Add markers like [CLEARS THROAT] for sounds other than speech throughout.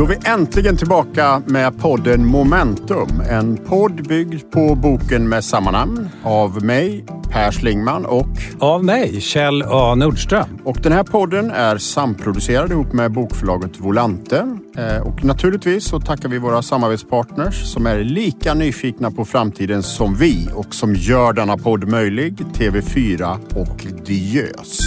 Då är vi äntligen tillbaka med podden Momentum. En podd byggd på boken med samma namn av mig, Per Slingman och... Av mig, Kjell A Nordström. Och den här podden är samproducerad ihop med bokförlaget Volante. Eh, och naturligtvis så tackar vi våra samarbetspartners som är lika nyfikna på framtiden som vi och som gör denna podd möjlig. TV4 och Diös.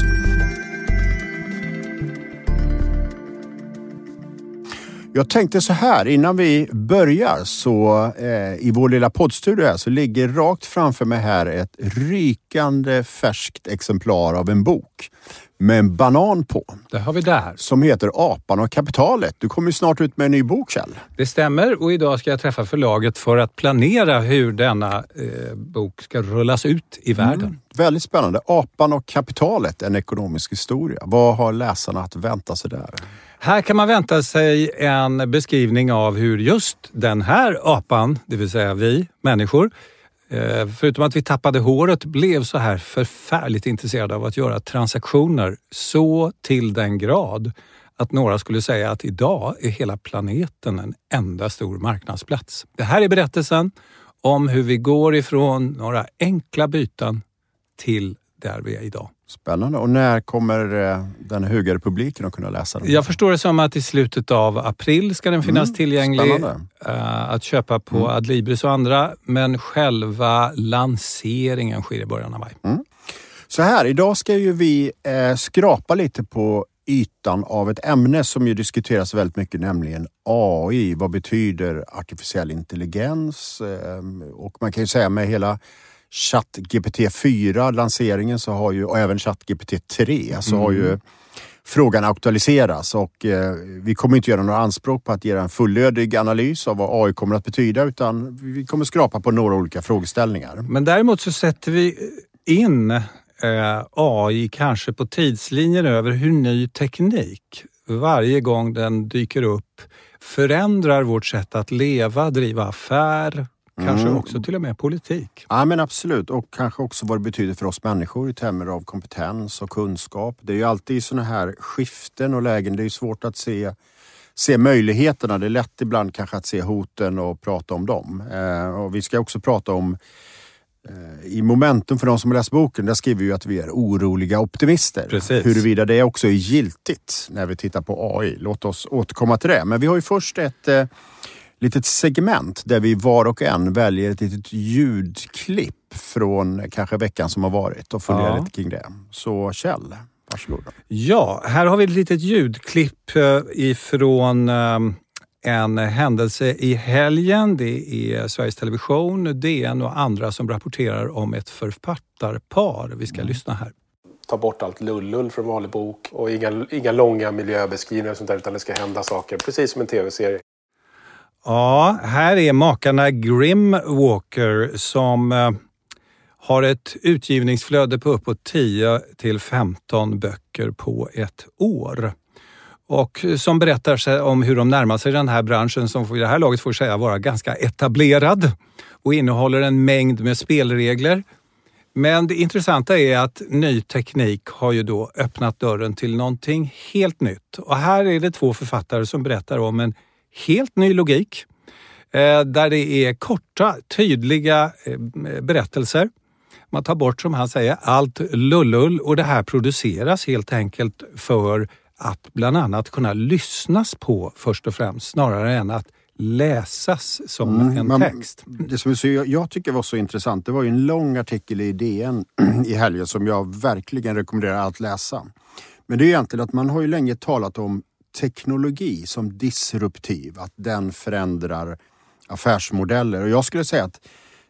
Jag tänkte så här, innan vi börjar så eh, i vår lilla poddstudio här så ligger rakt framför mig här ett rykande färskt exemplar av en bok med en banan på. Det har vi där. Som heter Apan och kapitalet. Du kommer ju snart ut med en ny bok Kjell. Det stämmer och idag ska jag träffa förlaget för att planera hur denna eh, bok ska rullas ut i världen. Mm, väldigt spännande. Apan och kapitalet, en ekonomisk historia. Vad har läsarna att vänta sig där? Här kan man vänta sig en beskrivning av hur just den här apan, det vill säga vi människor, eh, förutom att vi tappade håret, blev så här förfärligt intresserade av att göra transaktioner så till den grad att några skulle säga att idag är hela planeten en enda stor marknadsplats. Det här är berättelsen om hur vi går ifrån några enkla byten till där vi är idag. Spännande. Och när kommer eh, den hugade publiken att kunna läsa den? Jag förstår det som att i slutet av april ska den finnas mm, tillgänglig spännande. Eh, att köpa på mm. Adlibris och andra. Men själva lanseringen sker i början av maj. Mm. Så här, idag ska ju vi eh, skrapa lite på ytan av ett ämne som ju diskuteras väldigt mycket, nämligen AI. Vad betyder artificiell intelligens? och man kan ju säga med hela ChatGPT 4, lanseringen, så har ju, och även ChatGPT 3, så mm. har ju mm. frågan aktualiserats och eh, vi kommer inte göra några anspråk på att ge en fullödig analys av vad AI kommer att betyda utan vi kommer skrapa på några olika frågeställningar. Men däremot så sätter vi in eh, AI kanske på tidslinjen över hur ny teknik varje gång den dyker upp förändrar vårt sätt att leva, driva affär, Kanske mm. också till och med politik. Ja men absolut och kanske också vad det betyder för oss människor i termer av kompetens och kunskap. Det är ju alltid sådana här skiften och lägen. Det är svårt att se, se möjligheterna. Det är lätt ibland kanske att se hoten och prata om dem. Eh, och vi ska också prata om eh, i Momentum för de som har läst boken, där skriver vi att vi är oroliga optimister. Precis. Huruvida det också är giltigt när vi tittar på AI. Låt oss återkomma till det. Men vi har ju först ett eh, litet segment där vi var och en väljer ett litet ljudklipp från kanske veckan som har varit och funderar ja. lite kring det. Så Kjell, varsågod. Ja, här har vi ett litet ljudklipp eh, ifrån eh, en händelse i helgen. Det är Sveriges Television, DN och andra som rapporterar om ett författarpar. Vi ska mm. lyssna här ta bort allt lullull från vanlig bok och inga, inga långa miljöbeskrivningar och sånt där, utan det ska hända saker, precis som en tv-serie. Ja, här är makarna Grim Walker som eh, har ett utgivningsflöde på uppåt 10 till 15 böcker på ett år. Och eh, som berättar om hur de närmar sig den här branschen som i det här laget får säga vara ganska etablerad och innehåller en mängd med spelregler. Men det intressanta är att ny teknik har ju då öppnat dörren till någonting helt nytt. Och här är det två författare som berättar om en helt ny logik eh, där det är korta, tydliga eh, berättelser. Man tar bort, som han säger, allt lullull och det här produceras helt enkelt för att bland annat kunna lyssnas på först och främst snarare än att läsas som mm, en man, text. Det som så, jag tycker var så intressant, det var ju en lång artikel i DN [CLEARS THROAT] i helgen som jag verkligen rekommenderar att läsa. Men det är egentligen att man har ju länge talat om teknologi som disruptiv, att den förändrar affärsmodeller. Och jag skulle säga att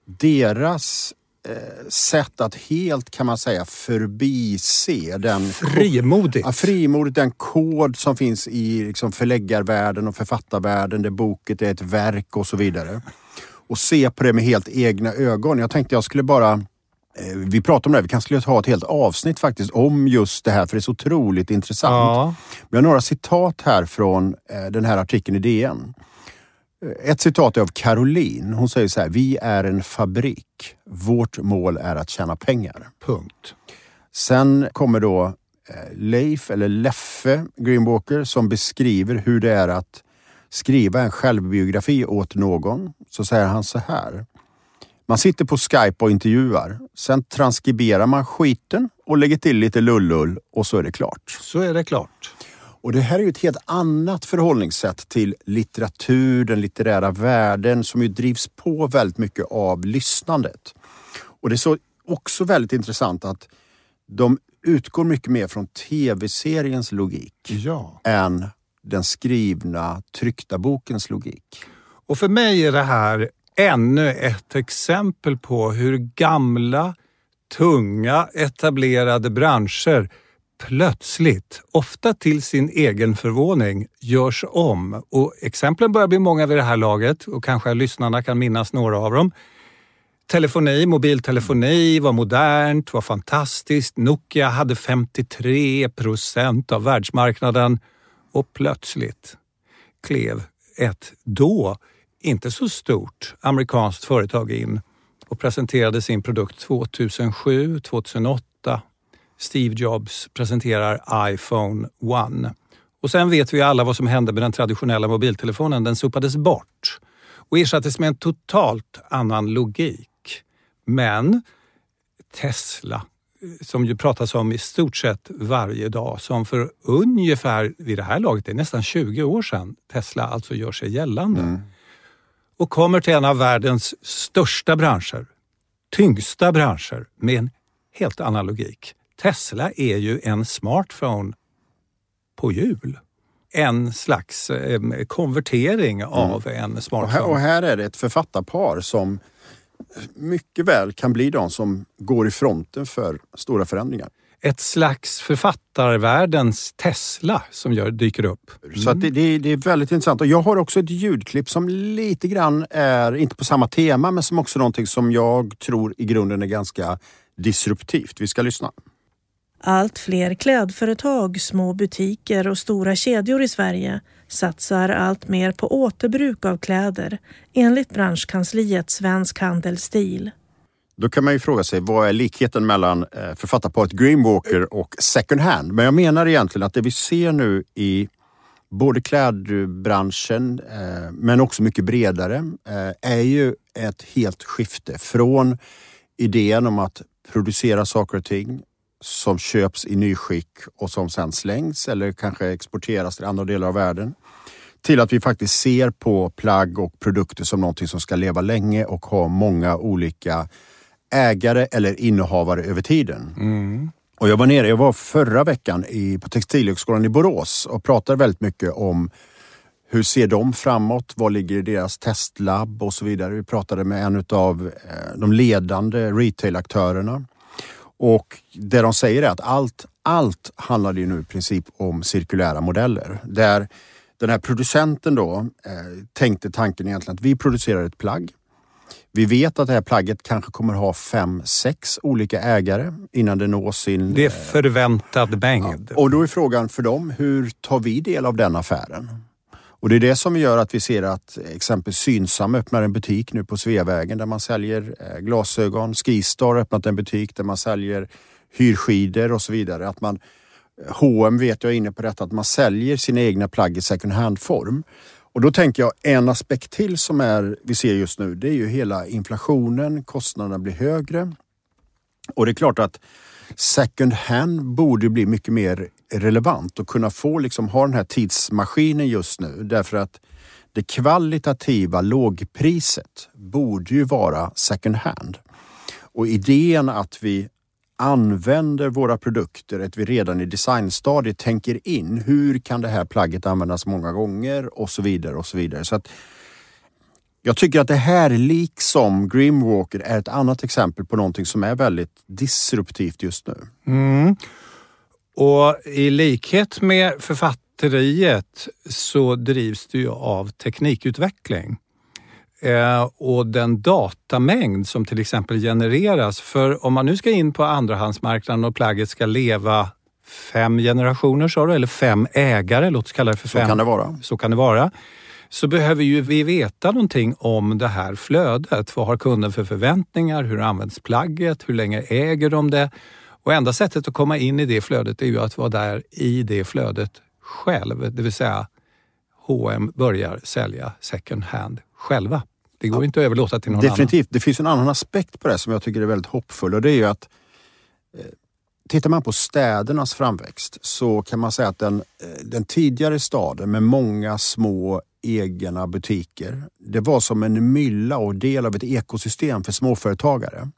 deras eh, sätt att helt kan man säga förbise den... Frimodigt! Ja, frimodigt, den kod som finns i liksom förläggarvärlden och författarvärlden där boket är ett verk och så vidare. Och se på det med helt egna ögon. Jag tänkte jag skulle bara vi pratar om det, här. vi kanske skulle ha ett helt avsnitt faktiskt om just det här för det är så otroligt intressant. Ja. Vi har några citat här från eh, den här artikeln i DN. Eh, ett citat är av Caroline. Hon säger så här, vi är en fabrik. Vårt mål är att tjäna pengar. Punkt. Sen kommer då Leif, eller Leffe Greenwalker, som beskriver hur det är att skriva en självbiografi åt någon så säger han så här. Man sitter på Skype och intervjuar. Sen transkriberar man skiten och lägger till lite lullull och så är det klart. Så är det klart. Och det här är ju ett helt annat förhållningssätt till litteratur, den litterära världen som ju drivs på väldigt mycket av lyssnandet. Och det är så också väldigt intressant att de utgår mycket mer från tv-seriens logik Ja. än den skrivna tryckta bokens logik. Och för mig är det här ännu ett exempel på hur gamla, tunga, etablerade branscher plötsligt, ofta till sin egen förvåning, görs om. Och exemplen börjar bli många vid det här laget och kanske lyssnarna kan minnas några av dem. Telefoni, mobiltelefoni var modernt, var fantastiskt. Nokia hade 53 procent av världsmarknaden och plötsligt klev ett då inte så stort amerikanskt företag in och presenterade sin produkt 2007, 2008. Steve Jobs presenterar iPhone 1. Och sen vet vi alla vad som hände med den traditionella mobiltelefonen. Den sopades bort och ersattes med en totalt annan logik. Men Tesla, som ju pratas om i stort sett varje dag, som för ungefär vid det här laget, det är nästan 20 år sedan Tesla alltså gör sig gällande. Mm. Och kommer till en av världens största branscher, tyngsta branscher med en helt annan logik. Tesla är ju en smartphone på hjul. En slags eh, konvertering av en Och här, smartphone. och här är det ett författarpar som mycket väl kan bli de som går i fronten för stora förändringar. Ett slags författarvärldens Tesla som gör, dyker upp. Så att det, det, det är väldigt intressant. Och jag har också ett ljudklipp som lite grann är, inte på samma tema, men som också är någonting som jag tror i grunden är ganska disruptivt. Vi ska lyssna. Allt fler klädföretag, små butiker och stora kedjor i Sverige satsar allt mer på återbruk av kläder enligt branschkansliet Svensk Handelsstil. Då kan man ju fråga sig, vad är likheten mellan eh, författarparet Greenwalker och second hand? Men jag menar egentligen att det vi ser nu i både klädbranschen eh, men också mycket bredare eh, är ju ett helt skifte från idén om att producera saker och ting som köps i nyskick och som sen slängs eller kanske exporteras till andra delar av världen till att vi faktiskt ser på plagg och produkter som någonting som ska leva länge och ha många olika ägare eller innehavare över tiden. Och jag var nere, jag var förra veckan i, på Textilhögskolan i Borås och pratade väldigt mycket om hur ser de framåt? Vad ligger i deras testlabb och så vidare. Vi pratade med en av eh, de ledande retail-aktörerna. Och det de säger är att allt, allt handlar ju nu i princip om cirkulära modeller. Där den här producenten då eh, tänkte tanken egentligen att vi producerar ett plagg. Vi vet att det här plagget kanske kommer ha fem, sex olika ägare innan det når sin... Det är förväntad mängd. Och då är frågan för dem, hur tar vi del av den affären? Och det är det som gör att vi ser att exempelvis Synsam öppnar en butik nu på Sveavägen där man säljer eh, glasögon. Skistar har öppnat en butik där man säljer hyrskidor och så vidare. Att man, H&M vet jag är inne på detta, att man säljer sina egna plagg i second hand-form. Och då tänker jag en aspekt till som är, vi ser just nu, det är ju hela inflationen, kostnaderna blir högre. Och det är klart att second hand borde bli mycket mer relevant och kunna få liksom ha den här tidsmaskinen just nu därför att det kvalitativa lågpriset borde ju vara second hand. Och idén att vi använder våra produkter, att vi redan i designstadiet tänker in hur kan det här plagget användas många gånger och så vidare och så vidare. Så att jag tycker att det här, liksom Grimwalker, är ett annat exempel på någonting som är väldigt disruptivt just nu. Mm. Och i likhet med författeriet så drivs det ju av teknikutveckling. Eh, och den datamängd som till exempel genereras. För om man nu ska in på andrahandsmarknaden och plagget ska leva fem generationer, sa du, eller fem ägare, låt oss kalla det för Så fem. kan det vara. Så kan det vara. Så behöver ju vi veta någonting om det här flödet. Vad har kunden för förväntningar? Hur används plagget? Hur länge äger de det? Och enda sättet att komma in i det flödet är ju att vara där i det flödet själv, det vill säga H&M börjar sälja second hand själva. Det går ja, inte att överlåta till någon definitivt. annan. Det finns en annan aspekt på det som jag tycker är väldigt hoppfull och det är ju att eh, Tittar man på städernas framväxt så kan man säga att den, eh, den tidigare staden med många små egna butiker, det var som en mylla och del av ett ekosystem för småföretagare.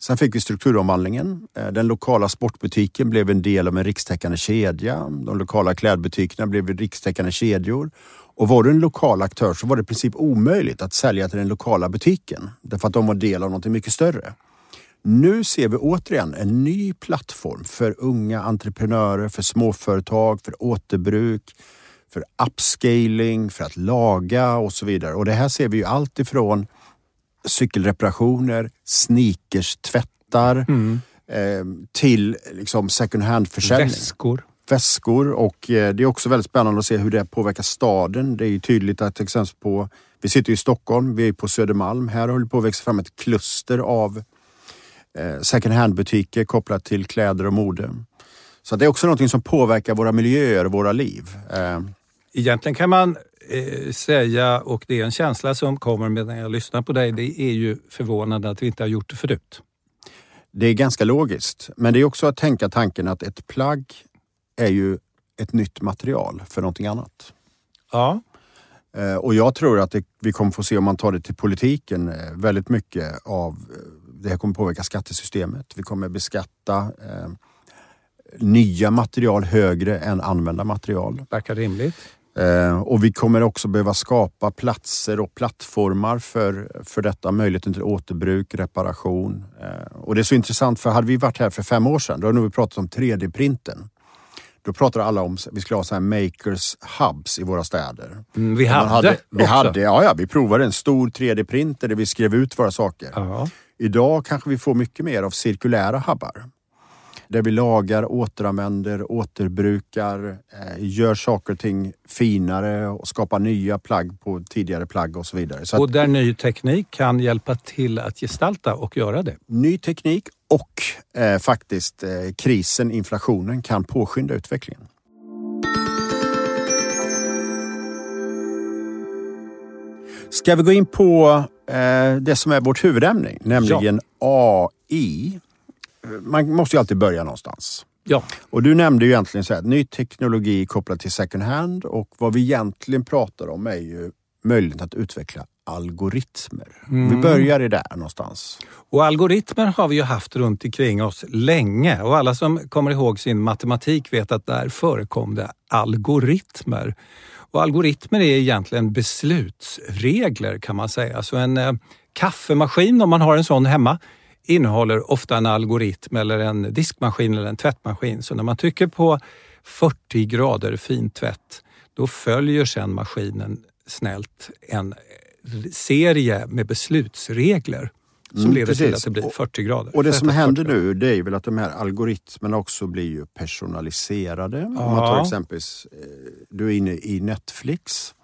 Sen fick vi strukturomvandlingen. Eh, den lokala sportbutiken blev en del av en rikstäckande kedja. De lokala klädbutikerna blev rikstäckande kedjor. Och var du en lokal aktör så var det i princip omöjligt att sälja till den lokala butiken därför att de var del av något mycket större. Nu ser vi återigen en ny plattform för unga entreprenörer, för småföretag, för återbruk, för upscaling, för att laga och så vidare. Och det här ser vi ju allt ifrån cykelreparationer, sneakers, tvättar mm. eh, till liksom second hand-försäljning. Väskor. Väskor och eh, det är också väldigt spännande att se hur det påverkar staden. Det är ju tydligt att exempel på, vi sitter i Stockholm, vi är på Södermalm. Här håller det på att växa fram ett kluster av eh, second hand-butiker kopplat till kläder och mode. Så det är också någonting som påverkar våra miljöer och våra liv. Eh, Egentligen kan man säga, och det är en känsla som kommer med när jag lyssnar på dig, det är ju förvånande att vi inte har gjort det förut. Det är ganska logiskt, men det är också att tänka tanken att ett plagg är ju ett nytt material för någonting annat. Ja. Eh, och jag tror att det, vi kommer få se, om man tar det till politiken, eh, väldigt mycket av eh, det här kommer påverka skattesystemet. Vi kommer beskatta eh, nya material högre än använda material. Verkar rimligt. Eh, och vi kommer också behöva skapa platser och plattformar för, för detta. Möjligheten till återbruk, reparation. Eh, och det är så intressant för hade vi varit här för fem år sedan, då hade vi pratat om 3D-printen. Då pratade alla om att vi skulle ha så här makers hubs i våra städer. Mm, vi hade, hade Vi också. hade, ja, ja, vi provade en stor 3D-printer där vi skrev ut våra saker. Ja. Idag kanske vi får mycket mer av cirkulära hubbar där vi lagar, återanvänder, återbrukar, eh, gör saker och ting finare och skapar nya plagg på tidigare plagg och så vidare. Så och där ny teknik kan hjälpa till att gestalta och göra det. Ny teknik och eh, faktiskt eh, krisen, inflationen kan påskynda utvecklingen. Ska vi gå in på eh, det som är vårt huvudämne, nämligen ja. AI man måste ju alltid börja någonstans. Ja. Och du nämnde ju egentligen så här, ny teknologi kopplat till second hand och vad vi egentligen pratar om är ju möjligheten att utveckla algoritmer. Mm. Vi börjar i där någonstans. Och algoritmer har vi ju haft runt omkring oss länge och alla som kommer ihåg sin matematik vet att där förekom det algoritmer. Och algoritmer är egentligen beslutsregler kan man säga. Så en eh, kaffemaskin, om man har en sån hemma, innehåller ofta en algoritm eller en diskmaskin eller en tvättmaskin. Så när man trycker på 40 grader fintvätt, då följer sedan maskinen snällt en serie med beslutsregler som mm, leder precis. till att det blir 40 grader. Och det som händer nu det är väl att de här algoritmerna också blir ju personaliserade. Ja. Om man tar exempelvis, eh, du är inne i Netflix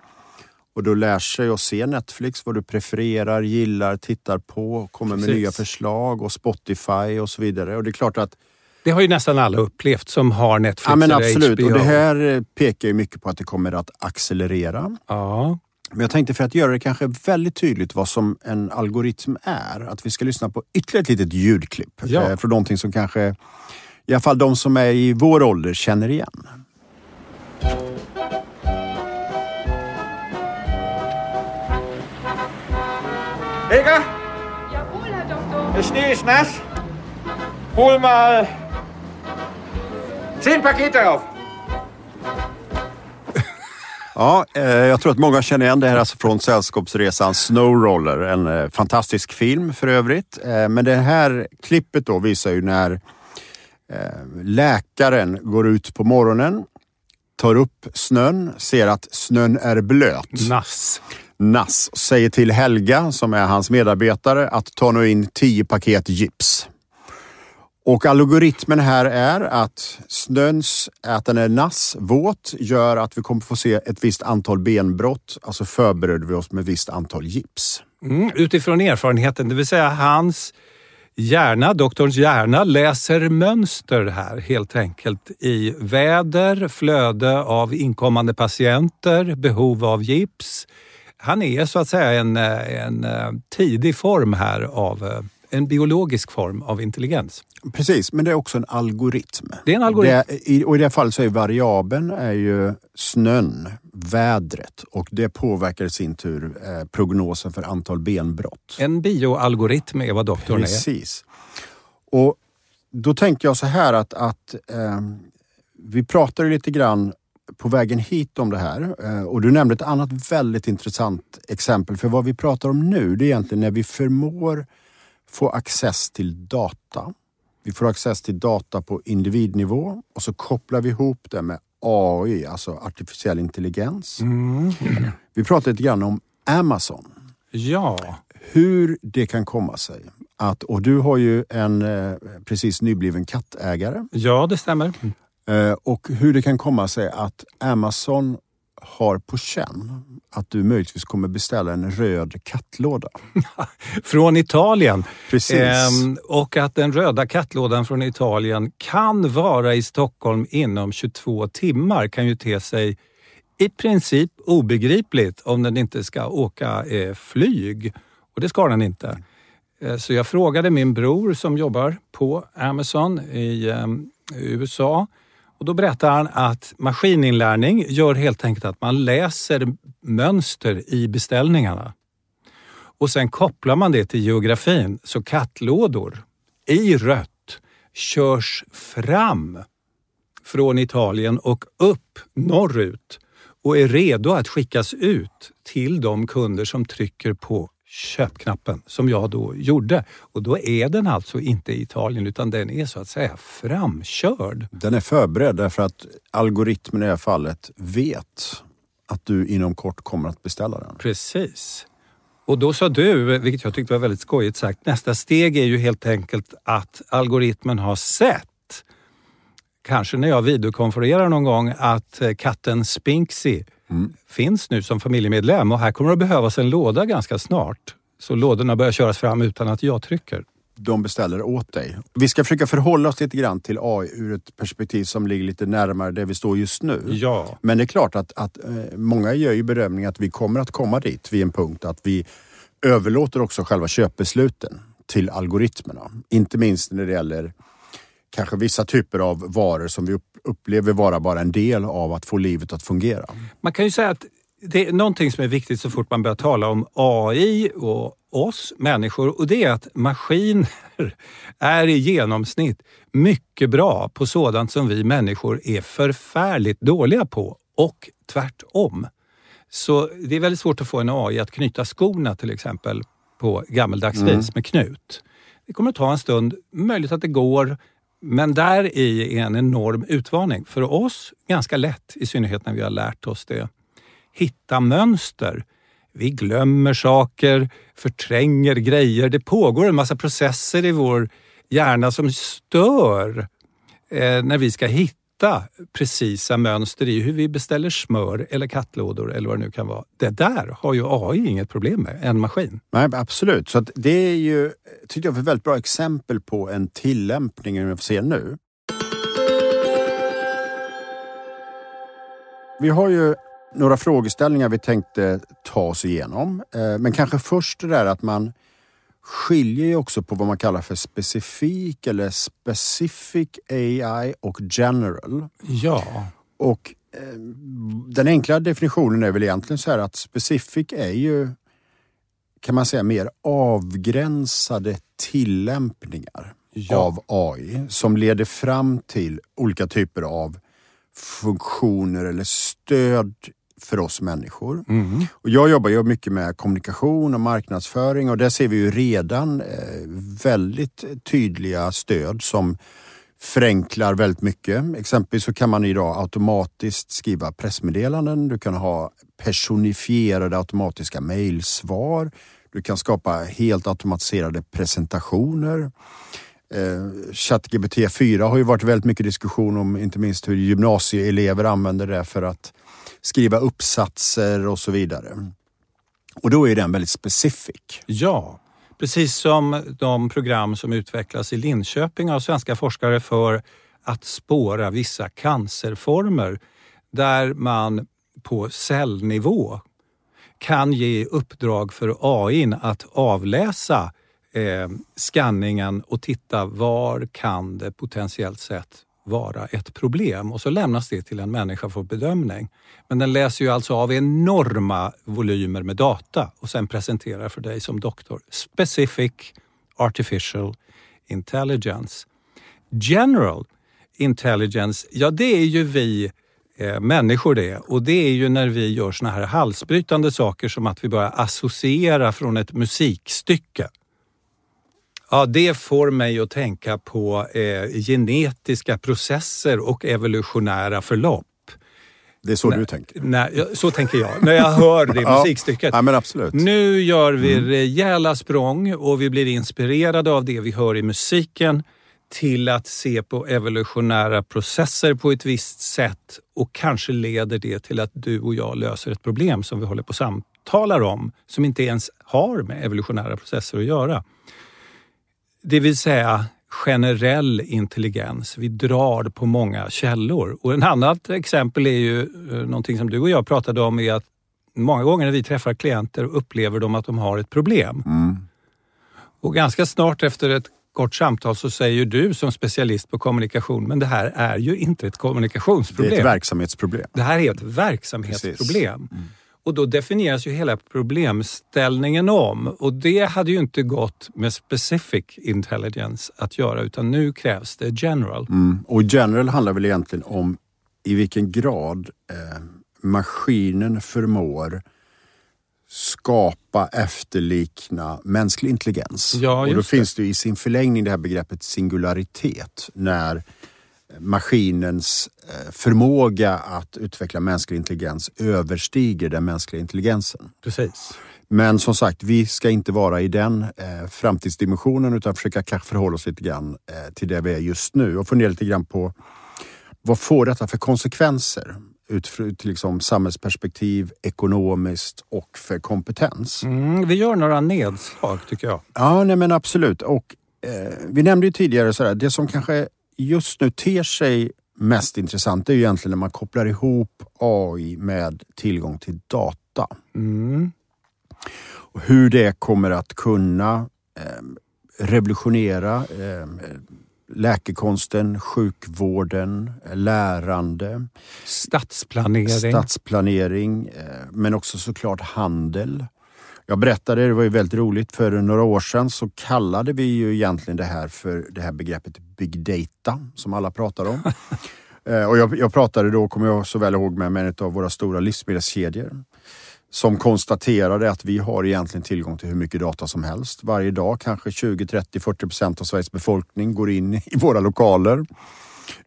och då lär sig att se Netflix, vad du prefererar, gillar, tittar på, kommer med Precis. nya förslag och Spotify och så vidare. Och det är klart att det har ju nästan alla upplevt som har Netflix ja, men absolut. HBO. Och det här pekar ju mycket på att det kommer att accelerera. Ja. Men jag tänkte för att göra det kanske väldigt tydligt vad som en algoritm är, att vi ska lyssna på ytterligare ett litet ljudklipp. Ja. Eh, för någonting som kanske, i alla fall de som är i vår ålder känner igen. Ikke? Jawohl, Herr Doktor. Der Schnee ist nass. Hol mal zehn Pakete auf. Ja, eh, jag tror att många känner igen det här alltså från Sällskapsresan Snowroller. En eh, fantastisk film för övrigt. Eh, men det här klippet då visar ju när läkaren går ut på morgonen, tar upp snön, ser att snön är blöt. Nass. Nass säger till Helga, som är hans medarbetare, att ta nu in tio paket gips. Och algoritmen här är att snöns, att den är nass, våt, gör att vi kommer få se ett visst antal benbrott. Alltså förbereder vi oss med ett visst antal gips. Mm, utifrån erfarenheten, det vill säga hans hjärna, doktorns hjärna, läser mönster här helt enkelt i väder, flöde av inkommande patienter, behov av gips. Han är så att säga en, eh, en eh, tidig form här av eh, en biologisk form av intelligens. Precis, men det är också en algoritm. Det är en algoritm. Det, och I det fallet så är variabeln är ju snön, vädret och det påverkar i sin tur eh, prognosen för antal benbrott. En bioalgoritm är vad doktorn Precis. är. Precis. Och då tänker jag så här att, att eh, vi pratade lite grann på vägen hit om det här eh, och du nämnde ett annat väldigt intressant exempel. För vad vi pratar om nu det är egentligen när vi förmår få access till data. Vi får access till data på individnivå och så kopplar vi ihop det med AI, alltså artificiell intelligens. Mm. Vi pratar lite grann om Amazon. Ja. Hur det kan komma sig att, och du har ju en eh, precis nybliven kattägare. Ja, det stämmer. Eh, och hur det kan komma sig att Amazon har på känn att du möjligtvis kommer beställa en röd kattlåda. [LAUGHS] från Italien. Precis. Ehm, och att den röda kattlådan från Italien kan vara i Stockholm inom 22 timmar kan ju te sig i princip obegripligt om den inte ska åka eh, flyg. Och det ska den inte. Eh, så jag frågade min bror som jobbar på Amazon i eh, USA och då berättar han att maskininlärning gör helt enkelt att man läser mönster i beställningarna. Och sen kopplar man det till geografin, så kattlådor i rött körs fram från Italien och upp norrut och är redo att skickas ut till de kunder som trycker på köpknappen som jag då gjorde. Och då är den alltså inte i Italien utan den är så att säga framkörd. Den är förberedd därför att algoritmen i det här fallet vet att du inom kort kommer att beställa den. Precis. Och då sa du, vilket jag tyckte var väldigt skojigt sagt, nästa steg är ju helt enkelt att algoritmen har sett kanske när jag videokonfererar någon gång, att katten Spinksy mm. finns nu som familjemedlem och här kommer det att behövas en låda ganska snart. Så lådorna börjar köras fram utan att jag trycker. De beställer åt dig. Vi ska försöka förhålla oss lite grann till AI ur ett perspektiv som ligger lite närmare där vi står just nu. Ja. Men det är klart att, att eh, många gör ju bedömningen att vi kommer att komma dit vid en punkt att vi överlåter också själva köpbesluten till algoritmerna. Inte minst när det gäller kanske vissa typer av varor som vi upplever vara bara en del av att få livet att fungera. Man kan ju säga att det är någonting som är viktigt så fort man börjar tala om AI och oss människor och det är att maskiner [LAUGHS] är i genomsnitt mycket bra på sådant som vi människor är förfärligt dåliga på och tvärtom. Så det är väldigt svårt att få en AI att knyta skorna till exempel på gammeldags mm. vis med knut. Det kommer att ta en stund, möjligt att det går, men där i är en enorm utmaning. För oss ganska lätt, i synnerhet när vi har lärt oss det. Hitta mönster. Vi glömmer saker, förtränger grejer. Det pågår en massa processer i vår hjärna som stör eh, när vi ska hitta hitta precisa mönster i hur vi beställer smör eller kattlådor eller vad det nu kan vara. Det där har ju AI inget problem med, en maskin. Nej, absolut. Så det är ju, tycker jag, ett väldigt bra exempel på en tillämpning vi får se nu. Vi har ju några frågeställningar vi tänkte ta oss igenom. Eh, men kanske först det där att man skiljer ju också på vad man kallar för specifik eller specific AI och general. Ja. Och eh, den enkla definitionen är väl egentligen så här att specific är ju kan man säga mer avgränsade tillämpningar ja. av AI som leder fram till olika typer av funktioner eller stöd för oss människor. Mm. Och jag jobbar ju mycket med kommunikation och marknadsföring och där ser vi ju redan eh, väldigt tydliga stöd som förenklar väldigt mycket. Exempelvis så kan man idag automatiskt skriva pressmeddelanden. Du kan ha personifierade automatiska mejlsvar. Du kan skapa helt automatiserade presentationer. Eh, ChatGPT 4 har ju varit väldigt mycket diskussion om inte minst hur gymnasieelever använder det för att skriva uppsatser och så vidare. Och då är den väldigt specifik. Ja, Precis som de program som utvecklas i Linköping av svenska forskare för att spåra vissa cancerformer där man på cellnivå kan ge uppdrag för AI att avläsa eh, skanningen och titta var kan det potentiellt sett vara ett problem och så lämnas det till en människa för bedömning. Men den läser ju alltså av enorma volymer med data och sen presenterar för dig som doktor. Specific Artificial Intelligence. General Intelligence, ja det är ju vi eh, människor det. Och det är ju när vi gör såna här halsbrytande saker som att vi börjar associera från ett musikstycke. Ja, det får mig att tänka på eh, genetiska processer och evolutionära förlopp. Det är så Nej, du tänker? Nej, så tänker jag när jag hör det [LAUGHS] musikstycket. Ja, men absolut. Nu gör vi rejäla språng och vi blir inspirerade av det vi hör i musiken till att se på evolutionära processer på ett visst sätt och kanske leder det till att du och jag löser ett problem som vi håller på och samtalar om som inte ens har med evolutionära processer att göra. Det vill säga generell intelligens. Vi drar på många källor. Och ett annat exempel är ju eh, någonting som du och jag pratade om är att många gånger när vi träffar klienter upplever de att de har ett problem. Mm. Och ganska snart efter ett kort samtal så säger du som specialist på kommunikation, men det här är ju inte ett Det kommunikationsproblem. är ett verksamhetsproblem. Det här är ett verksamhetsproblem. Och då definieras ju hela problemställningen om och det hade ju inte gått med specific intelligence att göra utan nu krävs det general. Mm. Och general handlar väl egentligen om i vilken grad eh, maskinen förmår skapa, efterlikna mänsklig intelligens. Ja, och då det. finns det ju i sin förlängning det här begreppet singularitet. När maskinens eh, förmåga att utveckla mänsklig intelligens överstiger den mänskliga intelligensen. Precis. Men som sagt, vi ska inte vara i den eh, framtidsdimensionen utan försöka kanske förhålla oss lite grann eh, till det vi är just nu och fundera lite grann på vad får detta för konsekvenser utifrån liksom samhällsperspektiv, ekonomiskt och för kompetens. Mm, vi gör några nedslag tycker jag. Ja, nej men absolut. Och eh, vi nämnde ju tidigare sådär, det som kanske just nu ter sig mest intressant är ju egentligen när man kopplar ihop AI med tillgång till data. Mm. Och hur det kommer att kunna eh, revolutionera eh, läkekonsten, sjukvården, lärande, Stadsplanering. stadsplanering, eh, men också såklart handel. Jag berättade, det var ju väldigt roligt, för några år sedan så kallade vi ju egentligen det här för det här begreppet big data som alla pratar om. [LAUGHS] Eh, och jag, jag pratade då, kommer jag så väl ihåg, med, med en av våra stora livsmedelskedjor som konstaterade att vi har egentligen tillgång till hur mycket data som helst. Varje dag kanske 20, 30, 40 procent av Sveriges befolkning går in i [LAUGHS] våra lokaler,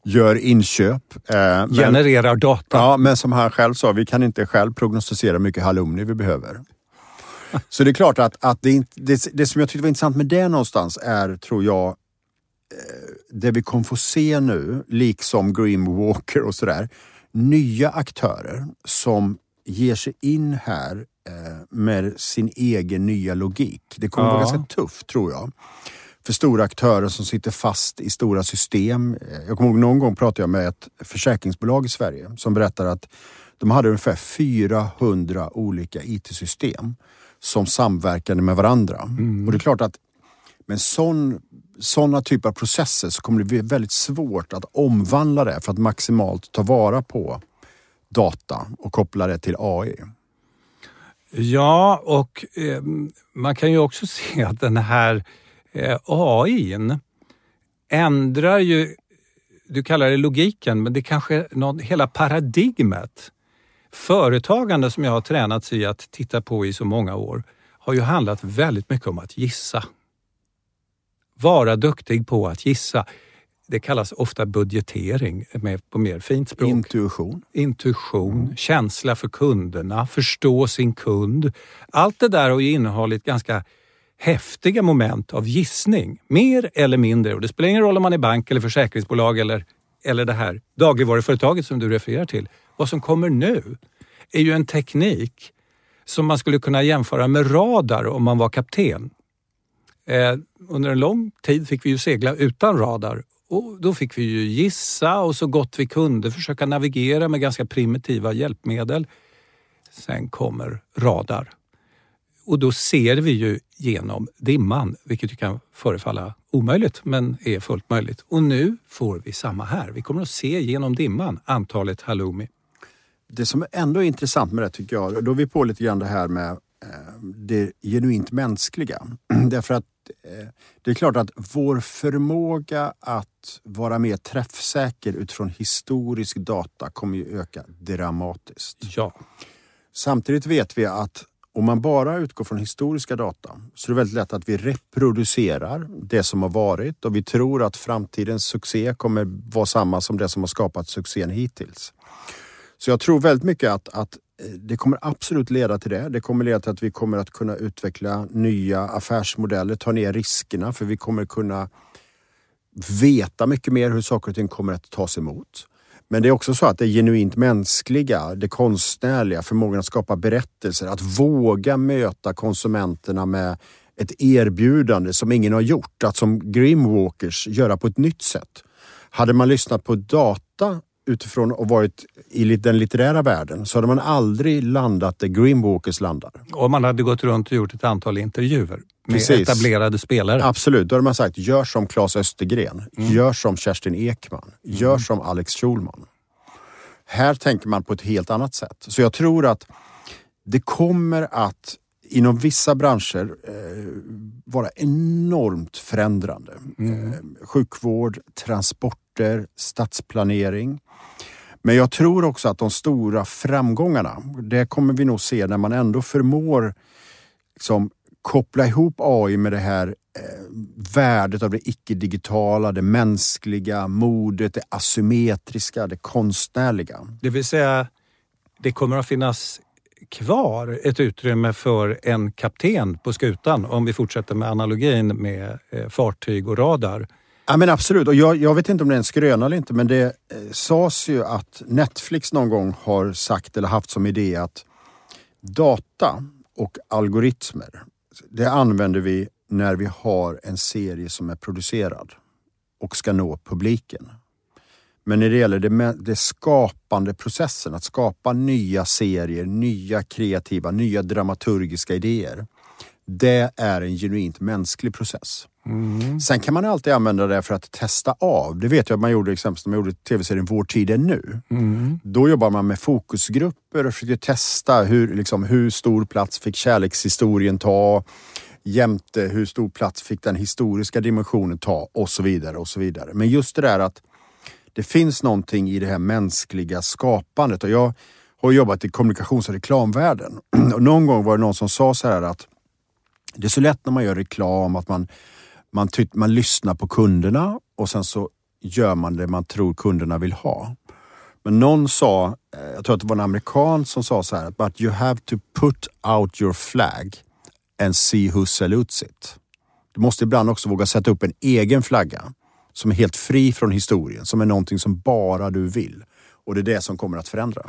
gör inköp. eh, men- Genererar data. Ja, men som han själv sa, vi kan inte själv prognostisera hur mycket halloumi vi behöver. [LAUGHS] Så det är klart att, att det, inte- det, det som jag tyckte var intressant med det någonstans är, tror jag, det vi kommer få se nu, liksom Grim Walker och sådär, nya aktörer som ger sig in här eh, med sin egen nya logik. Det kommer vara Ja. ganska tufft, tror jag. För stora aktörer som sitter fast i stora system. Eh, Jag kommer ihåg någon gång pratade jag med ett försäkringsbolag i Sverige som berättar att de hade ungefär 400 olika IT-system som samverkade med varandra. Och det är klart att med sån, sådana typer av processer så kommer det bli väldigt svårt att omvandla det för att maximalt ta vara på data och koppla det till AI. Ja, och eh, man kan ju också [LAUGHS] se att den här eh, AIn ändrar ju, du kallar det logiken, men det kanske är någon, hela paradigmet. Företagande som jag har tränats i att titta på i så många år har ju handlat väldigt mycket om att gissa. Vara duktig på att gissa. Det kallas ofta budgetering med, på mer fint språk Intuition. intuition, känsla för kunderna, förstå sin kund. Allt det där har ju innehållit ganska häftiga moment av gissning, mer eller mindre. Och det spelar ingen roll om man är bank eller försäkringsbolag eller, eller det här dagligvaruföretaget som du refererar till. Vad som kommer nu är ju en teknik som man skulle kunna jämföra med radar om man var kapten. Eh, under en lång tid fick vi ju segla utan radar och då fick vi ju gissa och så gott vi kunde försöka navigera med ganska primitiva hjälpmedel. Sen kommer radar. Och då ser vi ju genom dimman, vilket ju kan förefalla omöjligt men är fullt möjligt. Och nu får vi samma här. Vi kommer att se genom dimman antalet halloumi. Det som ändå är intressant med det tycker jag, då är vi på lite grann det här med eh, det genuint mänskliga. [CLEARS THROAT] Därför att det är klart att vår förmåga att vara mer träffsäker utifrån historisk data kommer ju öka dramatiskt. Ja. Samtidigt vet vi att om man bara utgår från historiska data så är det väldigt lätt att vi reproducerar det som har varit och vi tror att framtidens succé kommer vara samma som det som har skapat succén hittills. Så jag tror väldigt mycket att, att eh, det kommer absolut leda till det. Det kommer leda till att vi kommer att kunna utveckla nya affärsmodeller, ta ner riskerna för vi kommer kunna veta mycket mer hur saker och ting kommer att tas emot. Men det är också så att det genuint mänskliga, det konstnärliga, förmågan att skapa berättelser, att våga möta konsumenterna med ett erbjudande som ingen har gjort, att som Grimwalkers göra på ett nytt sätt. Hade man lyssnat på data utifrån och varit i den litterära världen så hade man aldrig landat där Grimwalkers landar. Om man hade gått runt och gjort ett antal intervjuer med Precis. etablerade spelare. Absolut, då hade man sagt gör som Claes Östergren, gör som Kerstin Ekman, gör som Alex Schulman. Här tänker man på ett helt annat sätt. Så jag tror att det kommer att inom vissa branscher eh, vara enormt förändrande. Eh, sjukvård, transporter, stadsplanering. Men jag tror också att de stora framgångarna, det kommer vi nog se när man ändå förmår liksom, koppla ihop AI med det här eh, värdet av det icke-digitala, det mänskliga, modet, det asymmetriska, det konstnärliga. Det vill säga, det kommer att finnas kvar ett utrymme för en kapten på skutan om vi fortsätter med analogin med eh, fartyg och radar. Ja men absolut, och jag, jag vet inte om det är en skröna eller inte men det eh, sades ju att Netflix någon gång har sagt eller haft som idé att data och algoritmer, det använder vi när vi har en serie som är producerad och ska nå publiken. Men när det gäller det, det skapande processen, att skapa nya serier, nya kreativa, nya dramaturgiska idéer. Det är en genuint mänsklig process. Sen kan man alltid använda det för att testa av. Det vet jag att man gjorde exempelvis när man gjorde tv-serien Vår tid är nu. Då jobbar man med fokusgrupper och försöker testa hur, liksom, hur stor plats fick kärlekshistorien ta jämte hur stor plats fick den historiska dimensionen ta och så vidare. och så vidare. Men just det där att det finns någonting i det här mänskliga skapandet och jag har jobbat i kommunikations och reklamvärlden. [CLEARS THROAT] Och någon gång var det någon som sa så här att det är så lätt när man gör reklam att man, man, ty- man lyssnar på kunderna och sen så gör man det man tror kunderna vill ha. Men någon sa, eh, jag tror att det var en amerikan som sa så här, but you have to put out your flag and see who salutes it. Du måste ibland också våga sätta upp en egen flagga som är helt fri från historien, som är någonting som bara du vill. Och det är det som kommer att förändra.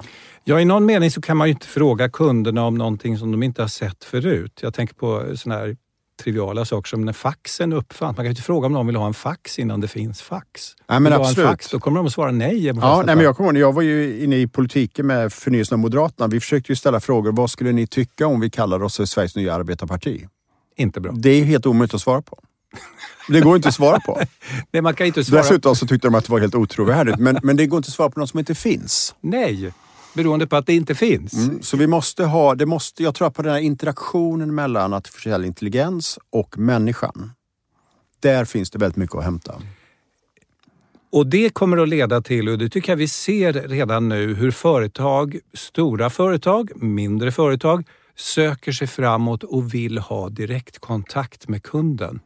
Ja, i någon mening så kan man ju inte fråga kunderna om någonting som de inte har sett förut. Jag tänker på sådana här triviala saker som när faxen uppfanns. Man kan ju inte fråga om någon vill ha en fax innan det finns fax. Nej, men vill du ha en absolut. fax, då kommer de att svara nej. Ja, nej, men jag kommer ihåg, jag var ju inne i politiken med förnyelsen av Moderaterna. Vi försökte ju ställa frågor. Vad skulle ni tycka om vi kallar oss för Sveriges nya arbetarparti? Inte bra. Det är helt omöjligt att svara på. Det går inte att svara på. [LAUGHS] Nej, man kan inte svara Dessutom så tyckte de att det var helt otrovärdigt. Men, men det går inte att svara på något som inte finns. nej, beroende på att det inte finns. Mm, Så vi måste ha, det måste, jag tror på den här interaktionen mellan artificiell intelligens och människan. Där finns det väldigt mycket att hämta. Och det kommer att leda till, och det tycker jag vi ser redan nu, hur företag, stora företag, mindre företag, söker sig framåt och vill ha direktkontakt med kunden.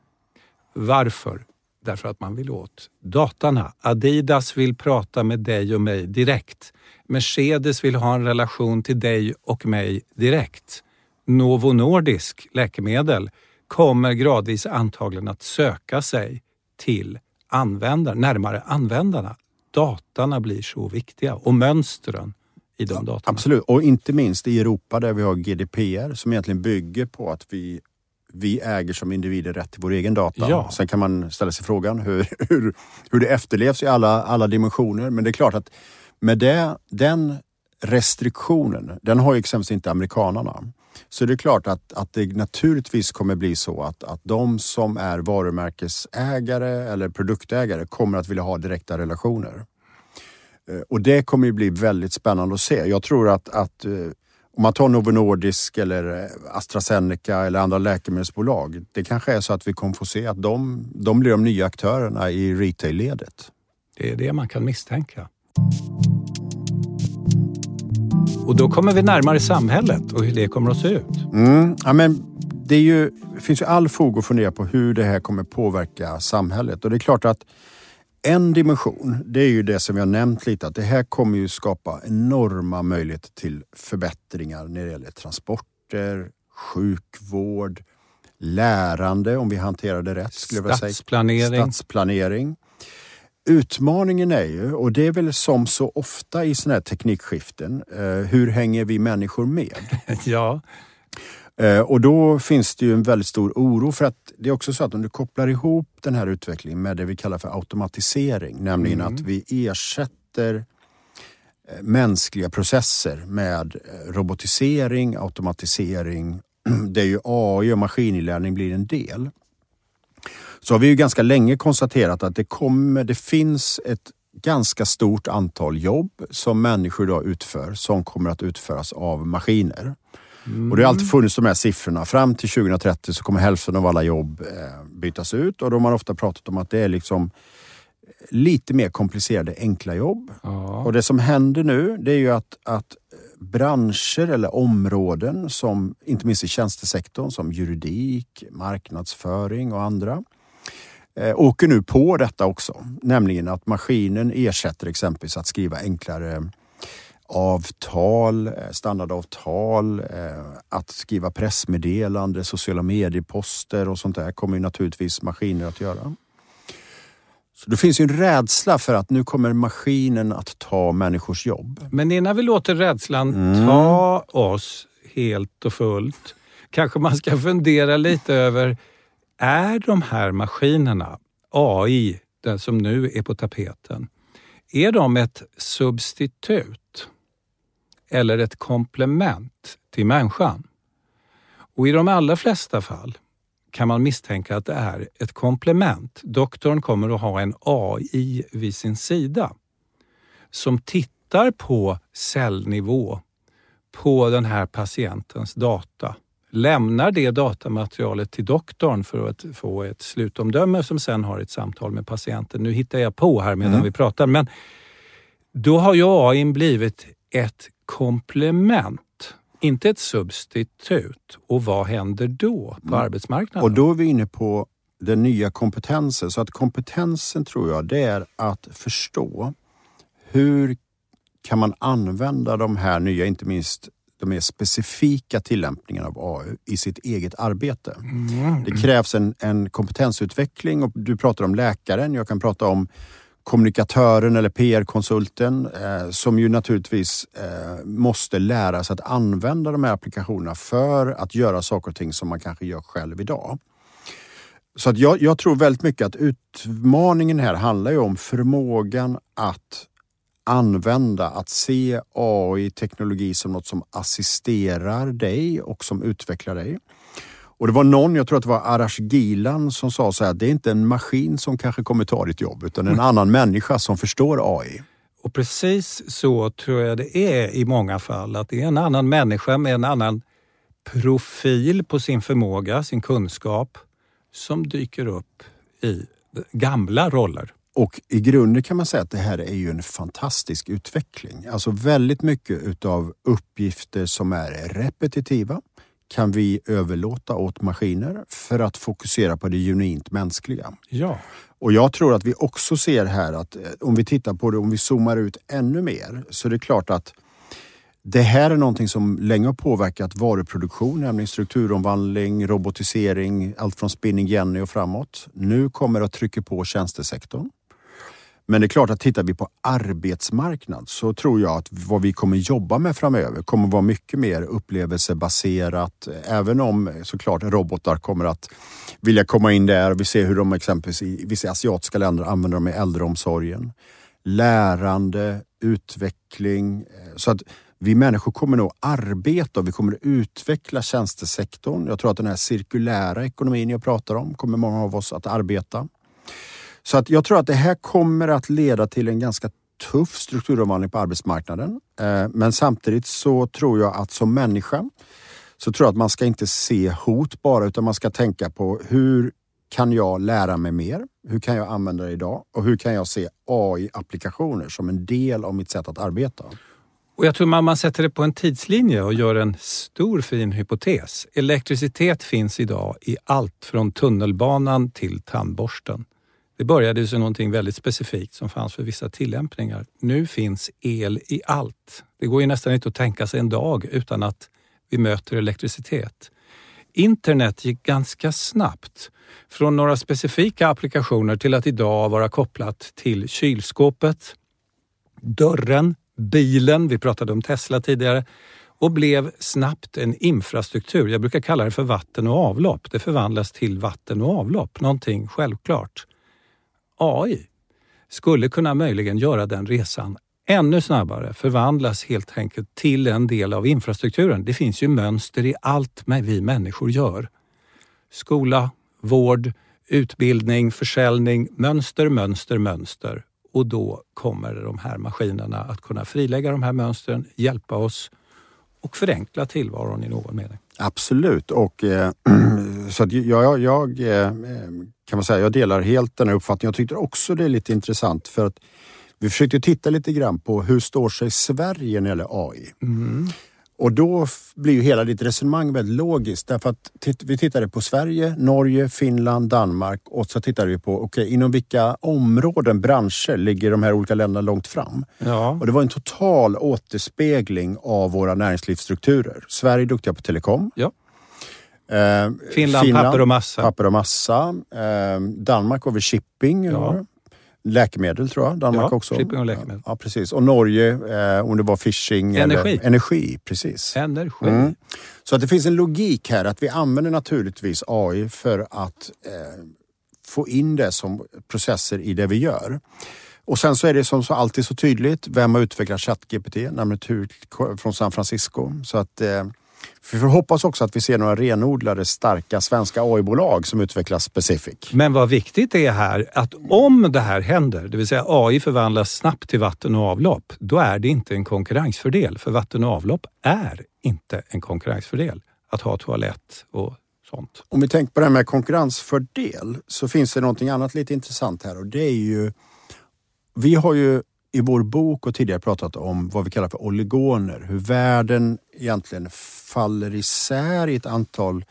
Varför? Därför att man vill åt datarna. Adidas vill prata med dig och mig direkt. Mercedes vill ha en relation till dig och mig direkt. Novo Nordisk läkemedel kommer gradvis antagligen att söka sig till användare, närmare användarna. Datarna blir så viktiga och mönstren i de datorna. Absolut, och inte minst i Europa där vi har GDPR som egentligen bygger på att vi vi äger som individer rätt till vår egen data. Ja. Sen kan man ställa sig frågan hur, [LAUGHS] hur, hur det efterlevs i alla, alla dimensioner. Men det är klart att med det, den restriktionen, den har ju exempelvis inte amerikanarna. Så det är klart att, att det naturligtvis kommer bli så att, att de som är varumärkesägare eller produktägare kommer att vilja ha direkta relationer. Eh, och det kommer ju bli väldigt spännande att se. Jag tror att, att eh, om man tar Novo Nordisk eller eh, AstraZeneca eller andra läkemedelsbolag. Det kanske är så att vi kommer få se att de, de blir de nya aktörerna i retail-ledet. Det är det man kan misstänka. Och då kommer vi närmare samhället och hur det kommer att se ut. Mm. Ja, men det, ju, det finns ju all fog att fundera på hur det här kommer påverka samhället. Och det är klart att en dimension, det är ju det som jag nämnt lite, att det här kommer ju skapa enorma möjligheter till förbättringar när det gäller transporter, sjukvård, lärande om vi hanterar det rätt. Skulle jag säga. Stadsplanering. Stadsplanering. Utmaningen är ju, och det är väl som så ofta i sådana här teknikskiften, eh, hur hänger vi människor med? [LAUGHS] Ja, Eh, Och då finns det ju en väldigt stor oro för att det är också så att om du kopplar ihop den här utvecklingen med det vi kallar för automatisering, nämligen att vi ersätter eh, mänskliga processer med robotisering, automatisering, [CLEARS THROAT] där ju AI och maskininlärning blir en del. Så har vi ju ganska länge konstaterat att det, kommer, det finns ett ganska stort antal jobb som människor idag utför som kommer att utföras av maskiner. Och det har alltid funnits de här siffrorna. Fram till 2030 så kommer hälften av alla jobb eh, bytas ut och då har ofta pratat om att det är liksom lite mer komplicerade enkla jobb. ja. Och det som händer nu det är ju att, att branscher eller områden som inte minst i tjänstesektorn som juridik, marknadsföring och andra eh, åker nu på detta också. Nämligen att maskinen ersätter exempelvis att skriva enklare avtal, eh, standardavtal, eh, att skriva pressmeddelande, sociala medieposter och sånt där kommer ju naturligtvis maskiner att göra. Så det finns ju en rädsla för att nu kommer maskinen att ta människors jobb. Men innan vi låter rädslan Mm. ta oss helt och fullt, kanske man ska fundera lite över, är de här maskinerna, AI, den som nu är på tapeten, är de ett substitut eller ett komplement till människan? Och i de allra flesta fall kan man misstänka att det är ett komplement. Doktorn kommer att ha en AI vid sin sida som tittar på cellnivå på den här patientens data. Lämnar det datamaterialet till doktorn för att få ett slutomdöme som sen har ett samtal med patienten. Nu hittar jag på här medan Mm. vi pratar men då har ju AI blivit ett komplement, inte ett substitut. Och vad händer då på arbetsmarknaden? Och då är vi inne på den nya kompetensen. Så att kompetensen tror jag det är att förstå hur kan man använda de här nya, inte minst de mer specifika tillämpningarna av AI i sitt eget arbete. Mm. Det krävs en, en kompetensutveckling och du pratar om läkaren, jag kan prata om kommunikatören eller PR-konsulten eh, som ju naturligtvis eh, måste lära sig att använda de här applikationerna för att göra saker och ting som man kanske gör själv idag. Så att jag, jag tror väldigt mycket att utmaningen här handlar ju om förmågan att använda, att se AI-teknologi som något som assisterar dig och som utvecklar dig. Och det var någon, jag tror att det var Arash Gilan som sa så här, det är inte en maskin som kanske kommer ta ditt jobb utan en annan människa som förstår AI. Och precis så tror jag det är i många fall. Att det är en annan människa med en annan profil på sin förmåga, sin kunskap som dyker upp i gamla roller. Och i grunden kan man säga att det här är ju en fantastisk utveckling. Alltså väldigt mycket utav uppgifter som är repetitiva kan vi överlåta åt maskiner för att fokusera på det genuint mänskliga. Ja. Och jag tror att vi också ser här att eh, om vi tittar på det, om vi zoomar ut ännu mer, så är det klart att det här är någonting som länge har påverkat varuproduktion, nämligen strukturomvandling, robotisering, allt från spinning Jenny och framåt. Nu kommer det att trycka på tjänstesektorn. Men det är klart att tittar vi på arbetsmarknad så tror jag att vad vi kommer jobba med framöver kommer vara mycket mer upplevelsebaserat. Även om såklart robotar kommer att vilja komma in där. Vi ser hur de exempelvis i vissa asiatiska länder använder dem i äldreomsorgen. Lärande, utveckling. Så att vi människor kommer nog arbeta och vi kommer utveckla tjänstesektorn. Jag tror att den här cirkulära ekonomin jag pratar om kommer många av oss att arbeta. Så att jag tror att det här kommer att leda till en ganska tuff strukturomvandling på arbetsmarknaden. Eh, men samtidigt så tror jag att som människa så tror jag att man ska inte se hot bara utan man ska tänka på hur kan jag lära mig mer? Hur kan jag använda det idag? Och hur kan jag se AI-applikationer som en del av mitt sätt att arbeta? Och jag tror man, man sätter det på en tidslinje och gör en stor fin hypotes. Elektricitet finns idag i allt från tunnelbanan till tandborsten. Det började som någonting väldigt specifikt som fanns för vissa tillämpningar. Nu finns el i allt. Det går ju nästan inte att tänka sig en dag utan att vi möter elektricitet. Internet gick ganska snabbt från några specifika applikationer till att idag vara kopplat till kylskåpet, dörren, bilen, vi pratade om Tesla tidigare, och blev snabbt en infrastruktur. Jag brukar kalla det för vatten och avlopp. Det förvandlas till vatten och avlopp, någonting självklart. AI skulle kunna möjligen göra den resan ännu snabbare, förvandlas helt enkelt till en del av infrastrukturen. Det finns ju mönster i allt vi människor gör. Skola, vård, utbildning, försäljning, mönster, mönster, mönster. Och då kommer de här maskinerna att kunna frilägga de här mönstren, hjälpa oss och förenkla tillvaron i någon mening. Absolut och eh, [CLEARS THROAT] så att jag, jag eh, kan man säga, jag delar helt den här uppfattningen. Jag tyckte också det är lite intressant för att vi försökte titta lite grann på hur står sig Sverige när det gäller AI? Mm. Och då blir ju hela ditt resonemang väldigt logiskt därför att vi tittade på Sverige, Norge, Finland, Danmark och så tittade vi på okay, inom vilka områden, branscher ligger de här olika länderna långt fram. Ja. Och det var en total återspegling av våra näringslivsstrukturer. Sverige är duktiga på telekom. Ja. Eh, Finland, Finland, papper och massa. Papper och massa. Eh, Danmark har vi shipping. Ja läkemedel tror jag. Danmark ja, också. shipping och läkemedel. Ja, precis. Och Norge, eh, om det var fishing. Energi. Eller, energi, precis. Energi. Mm. Så att det finns en logik här att vi använder naturligtvis AI för att eh, få in det som processer i det vi gör. Och sen så är det som så alltid så tydligt, vem har utvecklat ChatGPT? Namnet från San Francisco. Så att eh, vi får hoppas också att vi ser några renodlade starka svenska AI-bolag som utvecklas specifikt. Men vad viktigt är här att om det här händer, det vill säga AI förvandlas snabbt till vatten och avlopp, då är det inte en konkurrensfördel. För vatten och avlopp är inte en konkurrensfördel att ha toalett och sånt. Om vi tänker på det här med konkurrensfördel så finns det någonting annat lite intressant här och det är ju vi har ju i vår bok och tidigare pratat om vad vi kallar för oligoner. Hur världen egentligen faller isär i ett antal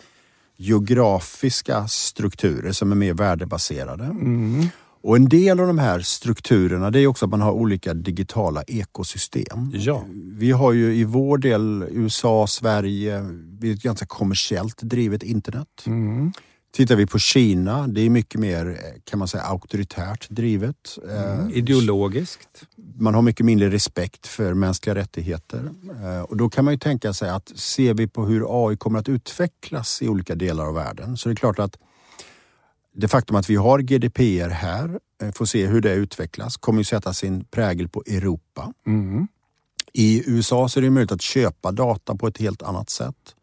geografiska strukturer som är mer värdebaserade. Mm. Och en del av de här strukturerna det är också att man har olika digitala ekosystem. Ja. Vi har ju i vår del USA, Sverige, vi är ett ganska kommersiellt drivet internet. Mm. Tittar vi på Kina, det är mycket mer kan man säga auktoritärt drivet. Mm. Eh, Ideologiskt. Man har mycket mindre respekt för mänskliga rättigheter. Eh, och då kan man ju tänka sig att ser vi på hur AI kommer att utvecklas i olika delar av världen så är det klart att det faktum att vi har GDPR här, eh, får se hur det utvecklas, kommer ju sätta sin prägel på Europa. Mm. I USA så är det möjligt att köpa data på ett helt annat sätt.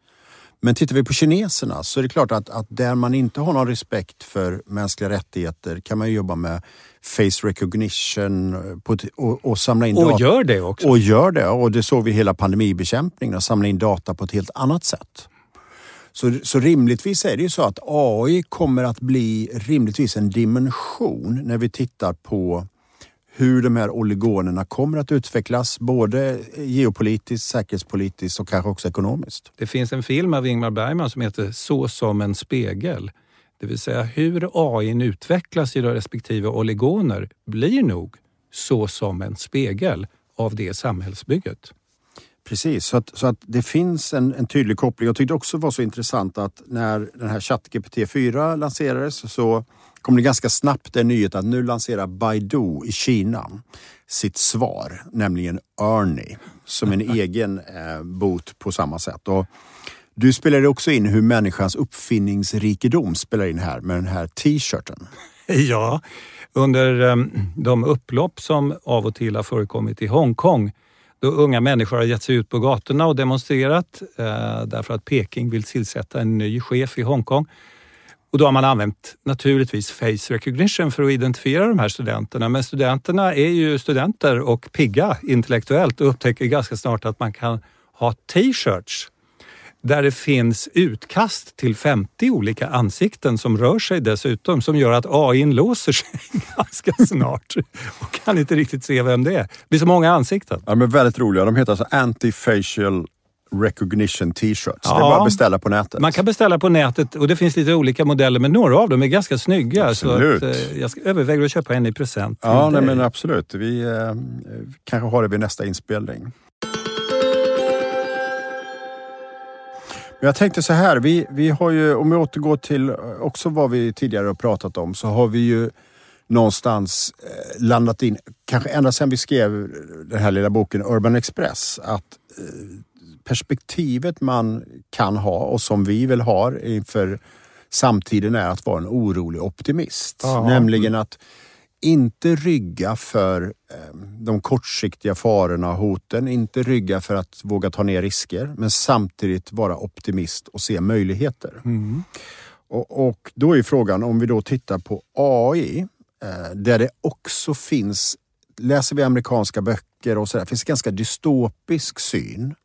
Men tittar vi på kineserna så är det klart att, att där man inte har någon respekt för mänskliga rättigheter kan man jobba med face recognition ett, och, och, samla in och data. Och gör det också. Och gör det. Och det såg vi hela pandemibekämpningen, att samla in data på ett helt annat sätt. Så, så rimligtvis är det ju så att AI kommer att bli rimligtvis en dimension när vi tittar på hur de här oligonerna kommer att utvecklas, både geopolitiskt, säkerhetspolitiskt och kanske också ekonomiskt. Det finns en film av Ingmar Bergman som heter Så som en spegel. Det vill säga hur AI utvecklas i respektive oligoner blir nog så som en spegel av det samhällsbygget. Precis, så att, så att det finns en, en tydlig koppling. Jag tyckte också det var så intressant att när den här ChatGPT 4 lanserades så kom det ganska snabbt en nyhet att nu lanserar Baidu i Kina sitt svar, nämligen Ernie, som en [LAUGHS] egen eh, bot på samma sätt. Och du spelade också in hur människans uppfinningsrikedom spelar in här med den här t-shirten. [LAUGHS] Ja, under um, de upplopp som av och till har förekommit i Hongkong då unga människor har gett sig ut på gatorna och demonstrerat eh, därför att Peking vill tillsätta en ny chef i Hongkong. Och då har man använt naturligtvis face recognition för att identifiera de här studenterna. Men studenterna är ju studenter och pigga intellektuellt och upptäcker ganska snart att man kan ha t-shirts där det finns utkast till 50 olika ansikten som rör sig dessutom som gör att AI låser sig [LAUGHS] ganska snart och kan inte riktigt se vem det är. Det blir så många ansikten. Ja, men väldigt roliga. De heter alltså Anti-facial recognition t-shirts. Ja, det är bara att beställa på nätet. Man kan beställa på nätet och det finns lite olika modeller men några av dem är ganska snygga. Absolut. Så att, eh, jag överväger att köpa en i present. Ja, nej, men absolut. Vi eh, kanske har det vid nästa inspelning. Jag tänkte så här, vi, vi har ju, om vi återgår till också vad vi tidigare har pratat om, så har vi ju någonstans eh, landat in, kanske ända sedan vi skrev den här lilla boken Urban Express, att eh, perspektivet man kan ha och som vi väl har inför samtiden är att vara en orolig optimist. Aha. Nämligen att inte rygga för eh, de kortsiktiga farorna och hoten, inte rygga för att våga ta ner risker, men samtidigt vara optimist och se möjligheter. Mm. Och, och, då är frågan, om vi då tittar på AI, eh, där det också finns, läser vi amerikanska böcker och sådär, finns ganska dystopisk syn.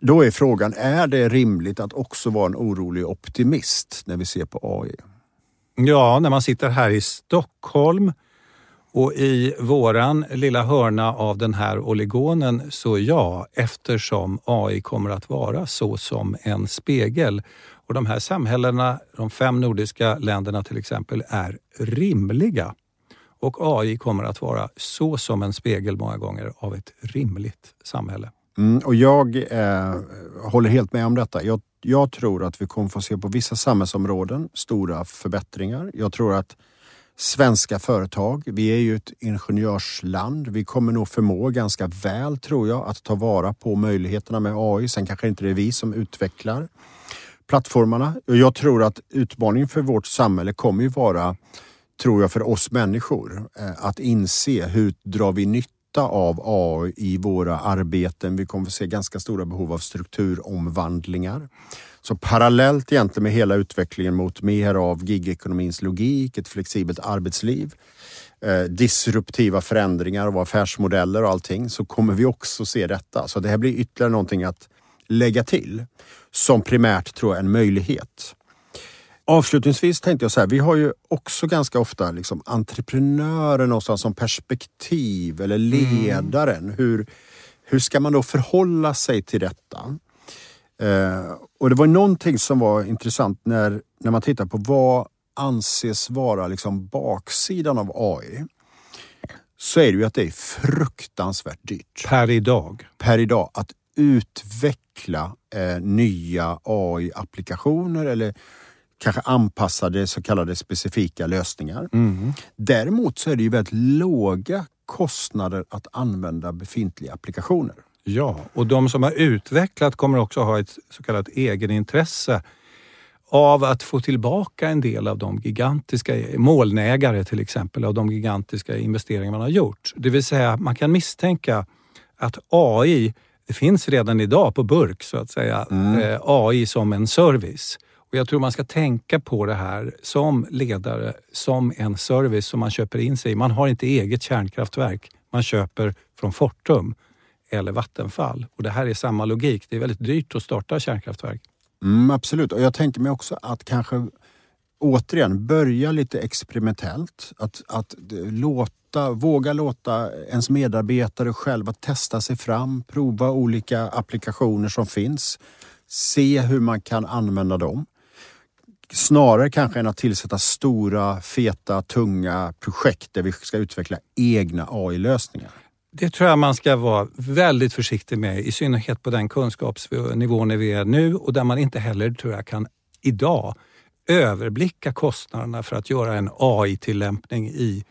Då är frågan, är det rimligt att också vara en orolig optimist när vi ser på AI? Ja, när man sitter här i Stockholm och i våran lilla hörna av den här oligonen så ja, eftersom AI kommer att vara så som en spegel. Och de här samhällena, de fem nordiska länderna till exempel, är rimliga. Och AI kommer att vara så som en spegel många gånger av ett rimligt samhälle. Mm, och jag eh, håller helt med om detta. Jag jag tror att vi kommer få se på vissa samhällsområden stora förbättringar. Jag tror att svenska företag, vi är ju ett ingenjörsland. Vi kommer nog förmå ganska väl, tror jag, att ta vara på möjligheterna med AI. Sen kanske inte det är vi som utvecklar plattformarna. Jag tror att utmaningen för vårt samhälle kommer ju vara, tror jag, för oss människor eh, att inse hur drar vi nytta av AI i våra arbeten. Vi kommer att se ganska stora behov av strukturomvandlingar. Så parallellt egentligen med hela utvecklingen mot mer av gigekonomins logik, ett flexibelt arbetsliv, eh, disruptiva förändringar av affärsmodeller och allting så kommer vi också se detta. Så det här blir ytterligare någonting att lägga till som primärt tror jag är en möjlighet. Avslutningsvis tänkte jag så här, vi har ju också ganska ofta liksom entreprenören någonstans som perspektiv eller mm. ledaren. Mm. Hur, hur ska man då förhålla sig till detta? Eh, och det var någonting som var intressant när, när man tittar på vad anses vara liksom baksidan av AI. Så är det ju att det är fruktansvärt dyrt. Per idag? Per idag. Att utveckla eh, nya AI-applikationer eller kanske anpassade så kallade specifika lösningar. Mm. Däremot så är det ju väldigt låga kostnader att använda befintliga applikationer. Ja, och de som har utvecklat kommer också ha ett så kallat egenintresse av att få tillbaka en del av de gigantiska molnägare till exempel av de gigantiska investeringar man har gjort. Det vill säga man kan misstänka att AI, det finns redan idag på burk så att säga, mm. Eh, AI som en service. Och jag tror man ska tänka på det här som ledare, som en service som man köper in sig i. Man har inte eget kärnkraftverk, man köper från Fortum eller Vattenfall. Och det här är samma logik. Det är väldigt dyrt att starta kärnkraftverk. Mm, absolut, och jag tänker mig också att kanske återigen börja lite experimentellt. Att, att låta, våga låta ens medarbetare själva testa sig fram, prova olika applikationer som finns. Se hur man kan använda dem. Snarare kanske än att tillsätta stora, feta, tunga projekt där vi ska utveckla egna AI-lösningar. Det tror jag man ska vara väldigt försiktig med, i synnerhet på den kunskapsnivån vi är nu och där man inte heller, tror jag, kan idag överblicka kostnaderna för att göra en AI-tillämpning i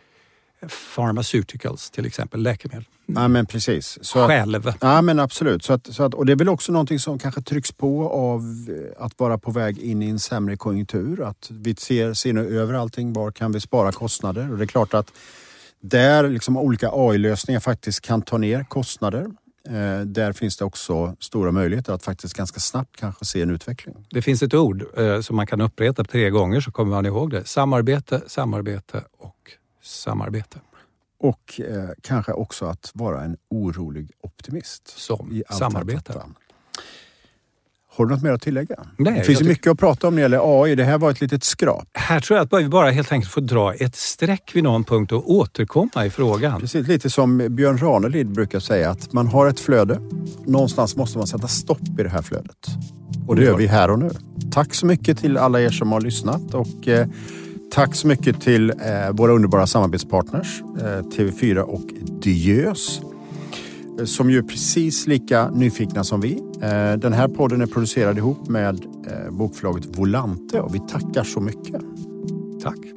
pharmaceuticals, till exempel läkemedel. Ja, men precis. Så att, Själv. ja, men absolut. Så att, så att, och det är väl också någonting som kanske trycks på av eh, att vara på väg in i en sämre konjunktur. Att vi ser, ser nu över allting. Var kan vi spara kostnader? Och det är klart att där liksom olika AI-lösningar faktiskt kan ta ner kostnader. Eh, där finns det också stora möjligheter att faktiskt ganska snabbt kanske se en utveckling. Det finns ett ord eh, som man kan upprepa tre gånger så kommer man ihåg det. Samarbete, samarbete och samarbete. Och eh, kanske också att vara en orolig optimist. Som samarbete. detta. Har du något mer att tillägga? Nej, det finns tycker- mycket att prata om när det gäller AI. Det här var ett litet skrap. Här tror jag att vi bara helt enkelt får dra ett streck vid någon punkt och återkomma i frågan. Precis, lite som Björn Ranelid brukar säga att man har ett flöde. Någonstans måste man sätta stopp i det här flödet. Och det gör vi här och nu. Tack så mycket till alla er som har lyssnat och eh, tack så mycket till eh, våra underbara samarbetspartners eh, TV4 och Diös eh, som ju är precis lika nyfikna som vi. Den här podden är producerad ihop med bokförlaget Volante och vi tackar så mycket. Tack.